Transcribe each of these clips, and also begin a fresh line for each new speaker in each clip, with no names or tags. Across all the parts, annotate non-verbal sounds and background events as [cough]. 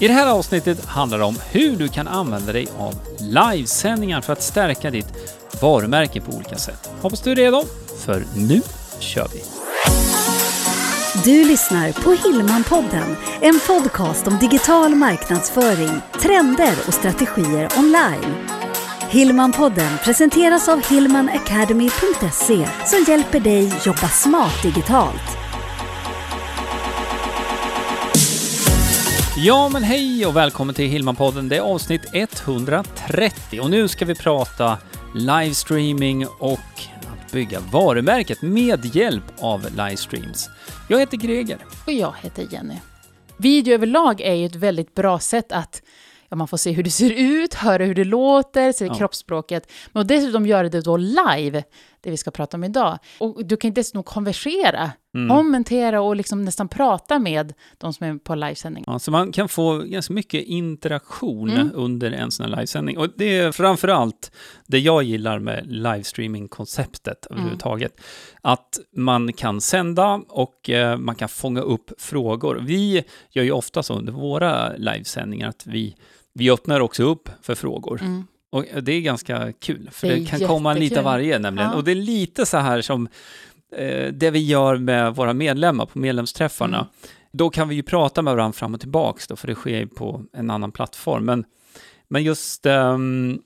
I det här avsnittet handlar det om hur du kan använda dig av livesändningar för att stärka ditt varumärke på olika sätt. Hoppas du är redo, för nu kör vi!
Du lyssnar på Hillmanpodden, en podcast om digital marknadsföring, trender och strategier online. Hillmanpodden presenteras av hillmanacademy.se som hjälper dig jobba smart digitalt.
Ja, men hej och välkommen till Hillmanpodden. Det är avsnitt 130 och nu ska vi prata livestreaming och att bygga varumärket med hjälp av livestreams. Jag heter Greger.
Och jag heter Jenny. Video överlag är ju ett väldigt bra sätt att ja, man får se hur det ser ut, höra hur det låter, se
Ja.
kroppsspråket. Men dessutom göra det då live, det vi ska prata om idag. Och du kan dessutom konversera,
Mm.
kommentera och liksom nästan prata med de som är på livesändning.
Ja, så man kan få ganska mycket interaktion
Mm.
under en sån här livesändning. Och det är framför allt det jag gillar med livestreaming-konceptet
Mm.
överhuvudtaget. Att man kan sända och eh, man kan fånga upp frågor. Vi gör ju ofta så under våra livesändningar att vi, vi öppnar också upp för frågor.
Mm.
Och det är ganska kul, för
Det
det, kan komma lite
jättekul.
av varje nämligen.
Ja.
Och det är lite så här som eh, det vi gör med våra medlemmar på medlemsträffarna.
Mm.
Då kan vi ju prata med varandra fram och tillbaks då, för det sker ju på en annan plattform. Men, men just ehm,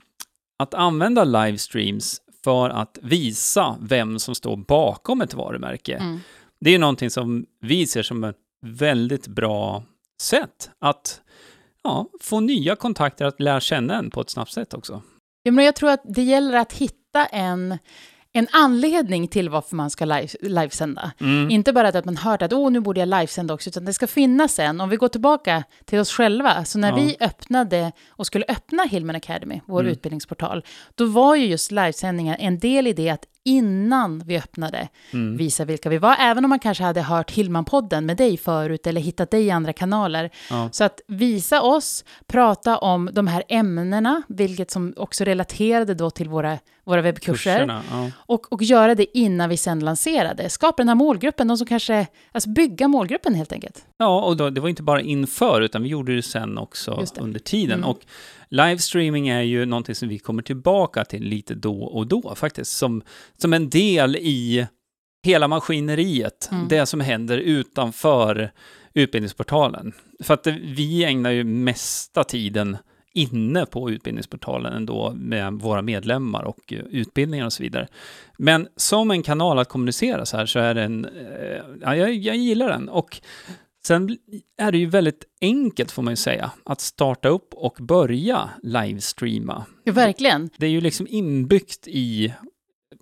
att använda livestreams för att visa vem som står bakom ett varumärke.
Mm.
Det är ju någonting som vi ser som ett väldigt bra sätt att ja, få nya kontakter, att lära känna en på ett snabbt sätt också.
Ja, men jag tror att det gäller att hitta en, en anledning till varför man ska live, livesända.
Mm.
Inte bara att man hört att oh, nu borde jag livesända också, utan det ska finnas en. Om vi går tillbaka till oss själva, så när
Ja.
vi öppnade och skulle öppna Hillman Academy, vår
Mm.
utbildningsportal, då var ju just livesändningar en del i det att innan vi öppnade
Mm.
visa vilka vi var, även om man kanske hade hört Hillman-podden med dig förut eller hittat dig i andra kanaler.
Ja.
Så att visa oss, prata om de här ämnena, vilket som också relaterade då till våra, våra webbkurser.
Kurserna, ja.
Och, och göra det innan vi sen lanserade. Skapa den här målgruppen, de som kanske, alltså bygga målgruppen helt enkelt.
Ja, och då, det var inte bara inför, utan vi gjorde det sen också under tiden.
Mm.
Och livestreaming är ju någonting som vi kommer tillbaka till lite då och då faktiskt, som, som en del i hela maskineriet,
Mm.
det som händer utanför utbildningsportalen. För att vi ägnar ju mesta tiden inne på utbildningsportalen ändå med våra medlemmar och utbildningar och så vidare. Men som en kanal att kommunicera så här så är den, eh, ja, jag, jag gillar den. Och sen är det ju väldigt enkelt får man ju säga, att starta upp och börja livestreama.
Ja, verkligen.
Det är ju liksom inbyggt i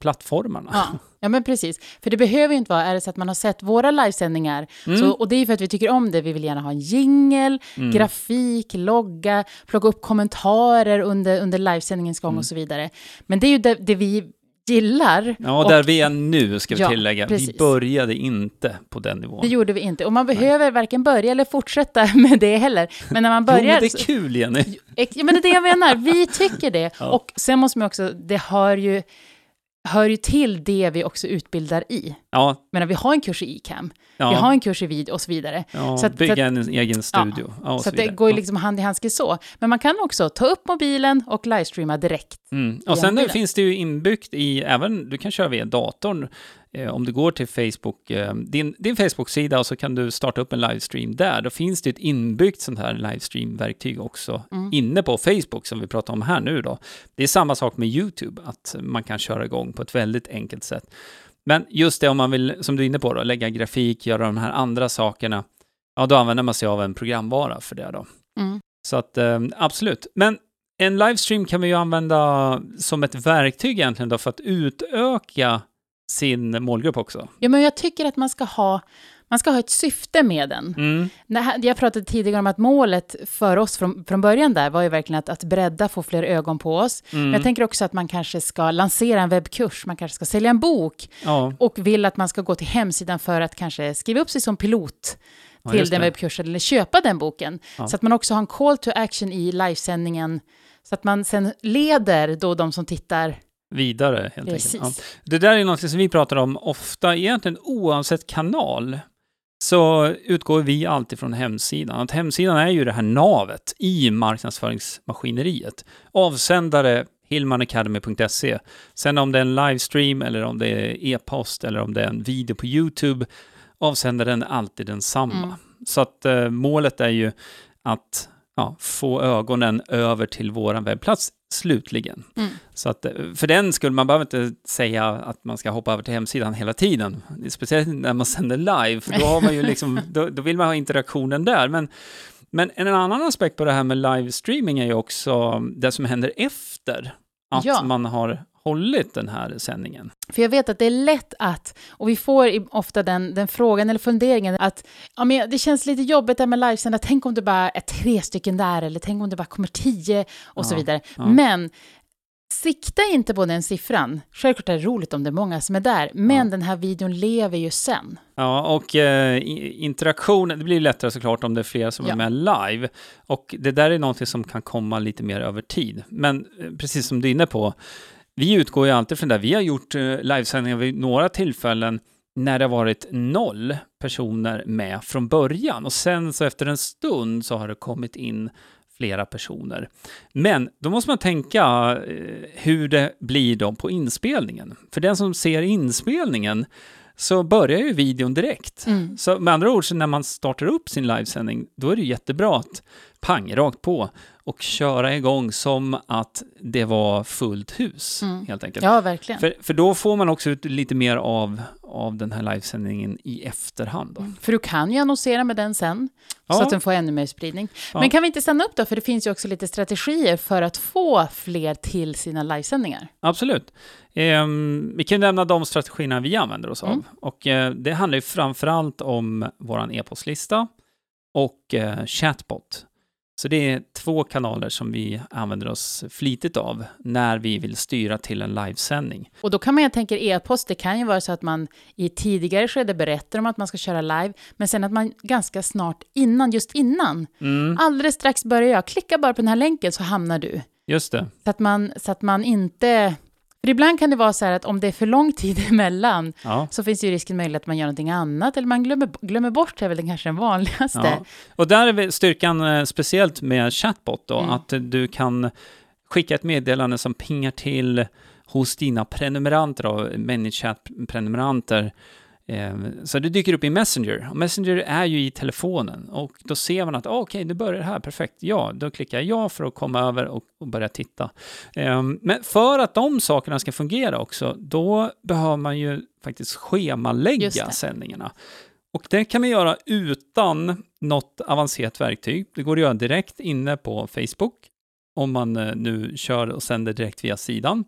plattformarna.
Ja. ja, men precis. För det behöver ju inte vara, är det så att man har sett våra livesändningar,
Mm.
så, och det är ju för att vi tycker om det, vi vill gärna ha en jingle,
Mm.
grafik, logga, plocka upp kommentarer under, under livesändningens gång
Mm.
och så vidare. Men det är ju det, det vi gillar.
Ja,
och
där vi är nu ska vi
Ja,
tillägga. Vi
precis.
började inte på den nivån.
Det gjorde vi inte. Och man behöver varken börja eller fortsätta [laughs] med det heller. Men när man [laughs]
Jo,
börjar...
men det är kul Jenny.
Ja, men det är det jag menar. Vi tycker det. [laughs]
Ja.
Och sen måste man också, det hör ju, hör ju till det vi också utbildar i.
Ja,
Men vi har en kurs i ICAM,
ja,
vi har en kurs i video och så vidare.
ja
så att-
bygga
så
en egen studio. Ja,
så att
vidare.
det går ju liksom hand i handske så. Men man kan också ta upp mobilen och livestreama direkt.
Mm. Och sen nu finns det ju inbyggt i, även, du kan köra via datorn, om du går till Facebook, eh, din, din Facebook-sida och så kan du starta upp en livestream där. Då finns det ett inbyggt sånt här livestream-verktyg också
Mm.
inne på Facebook som vi pratar om här nu då. Det är samma sak med YouTube, att man kan köra igång på ett väldigt enkelt sätt. Men just det om man vill, som du är inne på då, lägga grafik, göra de här andra sakerna, ja då använder man sig av en programvara för det då.
Mm.
Så att eh, absolut. Men en livestream kan vi ju använda som ett verktyg egentligen då för att utöka sin målgrupp också.
Ja, men jag tycker att man ska ha, man ska ha ett syfte med den.
Mm.
Jag pratade tidigare om att målet för oss från, från början där var ju verkligen att, att bredda, få fler ögon på oss.
Mm.
Men jag tänker också att man kanske ska lansera en webbkurs, man kanske ska sälja en bok
ja,
och vill att man ska gå till hemsidan för att kanske skriva upp sig som pilot
ja,
till
just
den webbkursen eller köpa den boken.
Ja.
Så att man också har en call to action i livesändningen så att man sen leder då de som tittar.
Vidare helt
Precis.
enkelt. Ja. Det där är något som vi pratar om ofta, egentligen oavsett kanal. så utgår vi alltid från hemsidan. Att hemsidan är ju det här navet i marknadsföringsmaskineriet. Avsändare hillmanacademy.se. Sen om det är en livestream eller om det är e-post eller om det är en video på YouTube, avsändaren är alltid densamma.
Mm.
Så att eh, målet är ju att ja, få ögonen över till våran webbplats slutligen.
Mm.
Så att eh, för den skulle man behöver inte säga att man ska hoppa över till hemsidan hela tiden. Speciellt när man sänder live, för då, har man ju liksom, [laughs] då, då vill man ha interaktionen där. Men, men en annan aspekt på det här med livestreaming är ju också det som händer efter att
Ja.
man har hållit den här sändningen.
För jag vet att det är lätt att, och vi får ofta den, den frågan eller funderingen att ja, men det känns lite jobbigt där med livesända, tänk om det bara är tre stycken där eller tänk om det bara kommer tio och så
Ja,
vidare.
ja.
Men sikta inte på den siffran. Självklart är det roligt om det är många som är där, men
Ja.
den här videon lever ju sen.
Ja, och eh, i- interaktion, det blir lättare såklart om det är flera som
Ja.
är med live. Och det där är någonting som kan komma lite mer över tid. Men eh, precis som du är inne på, vi utgår ju alltid från det. Vi har gjort eh, livesändningar vid några tillfällen när det har varit noll personer med från början. Och sen så efter en stund så har det kommit in flera personer. Men då måste man tänka eh, hur det blir då på inspelningen. För den som ser inspelningen så börjar ju videon direkt.
Mm.
Så med andra ord, så när man startar upp sin livesändning, då är det jättebra att pang, rakt på och köra igång som att det var fullt hus,
Mm.
helt enkelt.
Ja, verkligen.
För, för då får man också ut lite mer av, av den här livesändningen i efterhand. Då.
För du kan ju annonsera med den sen, så
Ja.
att den får ännu mer spridning.
Ja.
Men kan vi inte stanna upp då, för det finns ju också lite strategier för att få fler till sina livesändningar.
Absolut. Ehm, vi kan nämna de strategierna vi använder oss av.
Mm.
Och eh, det handlar ju framförallt om vår e-postlista och eh, chatbot. Så det är två kanaler som vi använder oss flitigt av när vi vill styra till en livesändning.
Och då kan man, jag tänker e-post, det kan ju vara så att man i tidigare skede berättar om att man ska köra live, men sen att man ganska snart innan, just innan,
Mm,
alldeles strax börjar jag, klicka bara på den här länken så hamnar du.
just det.
Så att man, så att man inte... För ibland kan det vara så här att om det är för lång tid [laughs] emellan
Ja.
så finns det ju risken möjligt att man gör någonting annat eller man glömmer, glömmer bort, det är väl den kanske den vanligaste.
Ja. Och där är styrkan eh, speciellt med chatbot då,
Mm.
att du kan skicka ett meddelande som pingar till hos dina prenumeranter, då, ManyChat-prenumeranter. Eh, Så det dyker upp i Messenger. Och Messenger är ju i telefonen och då ser man att ah, okej, det börjar här, perfekt. Ja, då klickar jag ja för att komma över och, och börja titta. Eh, Men för att de sakerna ska fungera också, då behöver man ju faktiskt schemalägga
det.
sändningarna. Och det kan man göra utan något avancerat verktyg. Det går att göra direkt inne på Facebook, om man eh, nu kör och sänder direkt via sidan.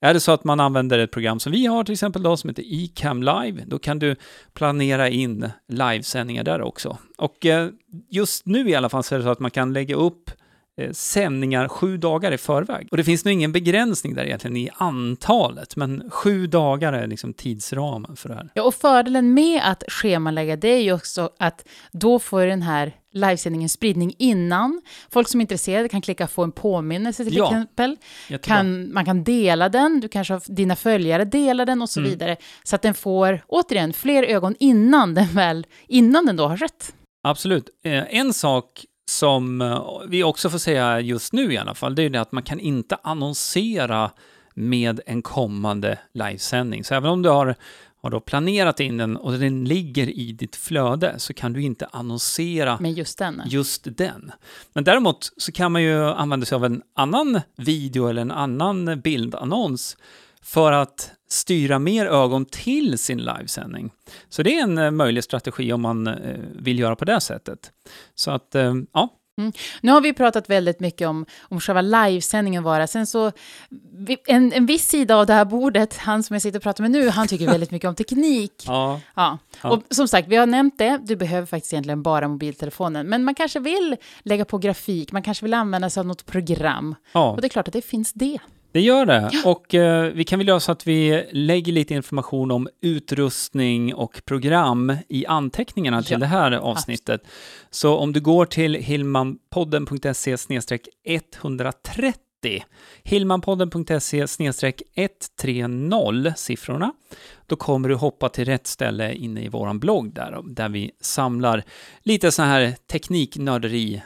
Är det så att man använder ett program som vi har till exempel då, som heter eCam Live, då kan du planera in livesändningar där också. Och eh, just nu i alla fall så är det så att man kan lägga upp eh, sändningar sju dagar i förväg. Och det finns nog ingen begränsning där egentligen i antalet, men sju dagar är liksom tidsramen för det här.
Ja, och fördelen med att schemalägga det är ju också att då får den här livesändningen spridning innan. Folk som är intresserade kan klicka få en påminnelse till
Ja,
exempel. Kan, man kan dela den, du kanske har dina följare delar den och så
Mm.
vidare. Så att den får, återigen, fler ögon innan den väl, innan den då har skett.
Absolut. Eh, En sak som eh, vi också får säga just nu i alla fall, det är ju det att man kan inte annonsera med en kommande livesändning. Så även om du har, har då planerat in den och den ligger i ditt flöde så kan du inte annonsera
med just den.
just den. Men däremot så kan man ju använda sig av en annan video eller en annan bildannons för att styra mer ögon till sin livesändning. Så det är en eh, möjlig strategi om man eh, vill göra på det sättet. Så att, eh, ja,
Nu har vi pratat väldigt mycket om, om själva livesändningen vara. Sen så, en, en viss sida av det här bordet, han som jag sitter och pratar med nu, han tycker [laughs] väldigt mycket om teknik.
ja,
Ja.
Ja.
Och som sagt, vi har nämnt det, du behöver faktiskt egentligen bara mobiltelefonen. Men man kanske vill lägga på grafik, man kanske vill använda sig av något program.
ja.
Och det är klart att det finns det.
Det gör det. Och eh, vi kan väl göra så att vi lägger lite information om utrustning och program i anteckningarna till
Ja,
det här avsnittet. Så om du går till hillmanpodden.se 130 Hillmanpodden.se 130 siffrorna. Då kommer du hoppa till rätt ställe inne i våran blogg där, där vi samlar lite sån här tekniknörderi.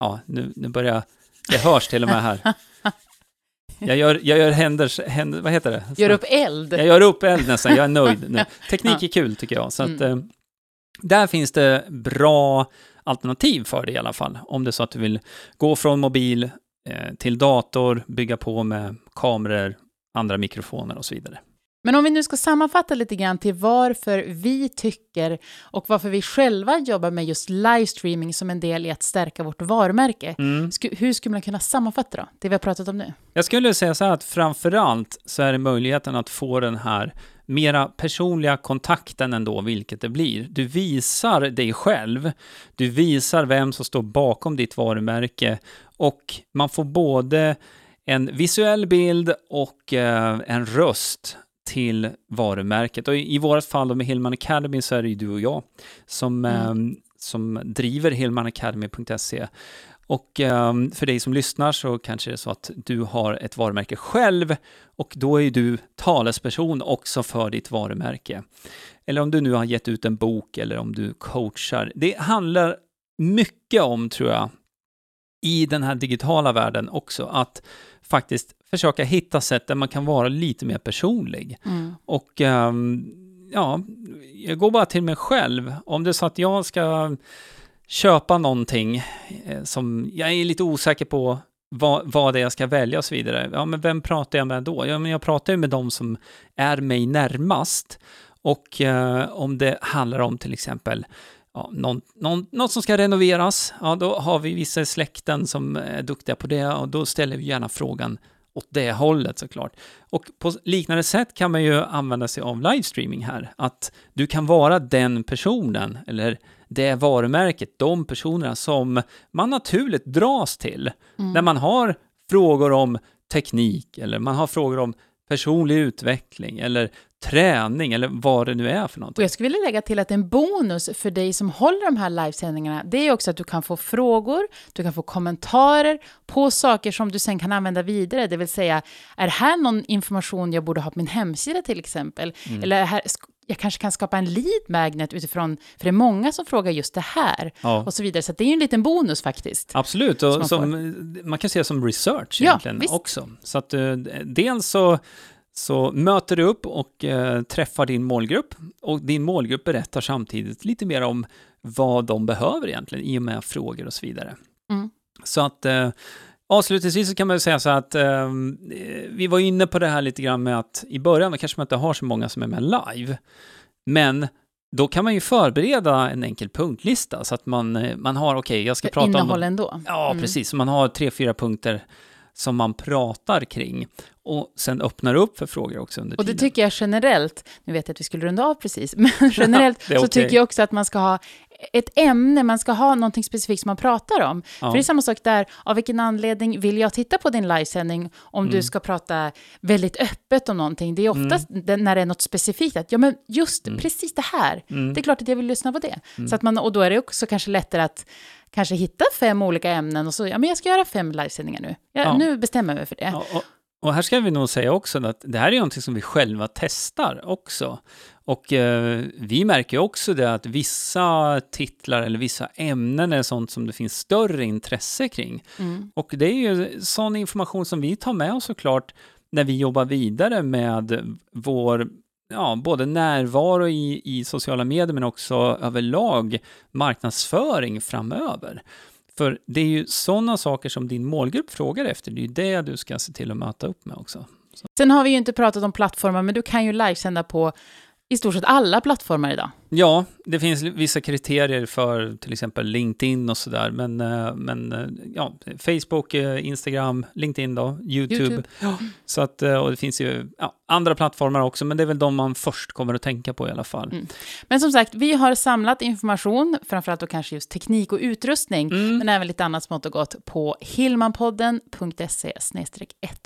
Ja, nu, nu börjar det hörs till och med här. [laughs] Jag gör, jag gör händers, händer, vad heter det?
Gör upp eld.
Jag gör upp eld nästan, jag är [laughs] nöjd nu. Teknik är kul tycker jag, så att
Mm.
eh, där finns det bra alternativ för det i alla fall. Om det är så att du vill gå från mobil eh, till dator, bygga på med kameror, andra mikrofoner och så vidare.
Men om vi nu ska sammanfatta lite grann till varför vi tycker och varför vi själva jobbar med just livestreaming som en del i att stärka vårt varumärke.
Mm.
Hur skulle man kunna sammanfatta då, det vi har pratat om nu?
Jag skulle säga så här att framförallt så är det möjligheten att få den här mera personliga kontakten ändå, vilket det blir. Du visar dig själv, du visar vem som står bakom ditt varumärke och man får både en visuell bild och eh, en röst till varumärket. Och i, i vårt fall med Hillman Academy så är det ju du och jag som,
Mm.
eh, som driver hillmanacademy.se. Och ehm, för dig som lyssnar så kanske det är så att du har ett varumärke själv och då är ju du talesperson också för ditt varumärke. Eller om du nu har gett ut en bok eller om du coachar. Det handlar mycket om, tror jag, i den här digitala världen också, att faktiskt försöka hitta sätt där man kan vara lite mer personlig.
Mm.
Och ehm, ja, jag går bara till mig själv. Om det är så att jag ska köpa någonting eh, som jag är lite osäker på vad, vad det är jag ska välja och så vidare. Ja, men vem pratar jag med då? Ja, men jag pratar ju med de som är mig närmast. Och eh, om det handlar om till exempel ja, någon, någon, något som ska renoveras, ja, då har vi vissa släkten som är duktiga på det och då ställer vi gärna frågan åt det hållet såklart. Och på liknande sätt kan man ju använda sig av livestreaming här, att du kan vara den personen, eller det varumärket, de personerna som man naturligt dras till
Mm.
när man har frågor om teknik, eller man har frågor om personlig utveckling, eller träning, eller vad det nu är för
Och
någonting.
jag skulle vilja lägga till att en bonus för dig som håller de här livesändningarna, det är också att du kan få frågor, du kan få kommentarer på saker som du sen kan använda vidare. Det vill säga, är här någon information jag borde ha på min hemsida till exempel?
Mm.
Eller är här, jag kanske kan skapa en lead magnet utifrån, för det är många som frågar just det här,
Ja.
och så vidare. Så det är en liten bonus faktiskt.
Absolut,
Som
och
man
som, man kan se som research
Ja,
egentligen
visst.
också. Så att eh, dels så, så möter du upp och eh, träffar din målgrupp och din målgrupp berättar samtidigt lite mer om vad de behöver egentligen i och med frågor och så vidare.
Mm.
Så att eh, avslutningsvis så kan man säga så att eh, vi var inne på det här lite grann med att i början då kanske man inte har så många som är med live, men då kan man ju förbereda en enkel punktlista så att man, eh, man har, okej, jag ska prata om...
Innehåll ändå.
Ja,
Mm.
precis. Så man har tre, fyra punkter som man pratar kring och sen öppnar upp för frågor också under
Och det
tiden.
tycker jag generellt, nu vet jag att vi skulle runda av precis, [laughs] men generellt så
okej.
tycker jag också att man ska ha ett ämne, man ska ha någonting specifikt som man pratar om.
Ja.
För det är samma sak där, av vilken anledning vill jag titta på din livesändning om du
Mm.
ska prata väldigt öppet om någonting? Det är oftast det- när det är något specifikt, att ja men just
Mm.
precis det här,
Mm.
det är klart att jag vill lyssna på det. Så att man, och då är det också kanske lättare att kanske hitta fem olika ämnen och så, ja men jag ska göra fem livesändningar nu. Ja,
Ja.
Nu bestämmer jag mig för det.
Ja, och, och här ska vi nog säga också att det här är någonting som vi själva testar också. Och eh, vi märker också det att vissa titlar eller vissa ämnen är sånt som det finns större intresse kring.
Mm.
Och det är ju sån information som vi tar med oss såklart när vi jobbar vidare med vår, ja, både närvaro i, i sociala medier men också överlag marknadsföring framöver. För det är ju sådana saker som din målgrupp frågar efter, det är ju det du ska se till att möta upp med också.
Sen har vi ju inte pratat om plattformar, men du kan ju livesända på i stort sett alla plattformar idag.
Ja, det finns vissa kriterier för till exempel LinkedIn och sådär, men, eh, men eh, ja, Facebook, eh, Instagram, LinkedIn då, YouTube.
YouTube.
Ja, så att, och det finns ju ja, andra plattformar också, men det är väl de man först kommer att tänka på i alla fall.
Mm. Men som sagt, vi har samlat information, framförallt då kanske just teknik och utrustning,
Mm.
men även lite annat smått och gott på hillmanpodden.se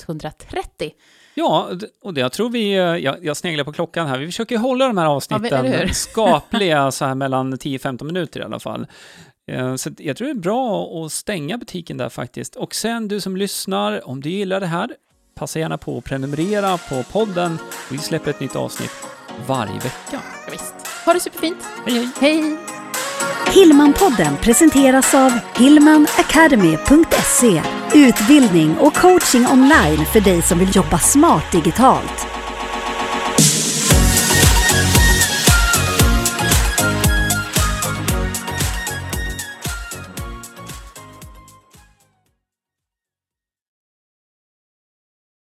130.
Ja, och det, jag tror vi, jag, jag sneglar på klockan här, vi försöker hålla de här
Ja,
avsnitten
men- eller
så här mellan 10-15 minuter i alla fall. Eh, Så jag tror det är bra att stänga butiken där faktiskt. Och sen du som lyssnar, om du gillar det här, passa gärna på att prenumerera på podden. Vi släpper ett nytt avsnitt varje vecka.
Ja, visst. Ha det superfint.
Hej hej!
Hej!
Hillmanpodden presenteras av hillmanacademy.se Utbildning och coaching online för dig som vill jobba smart digitalt.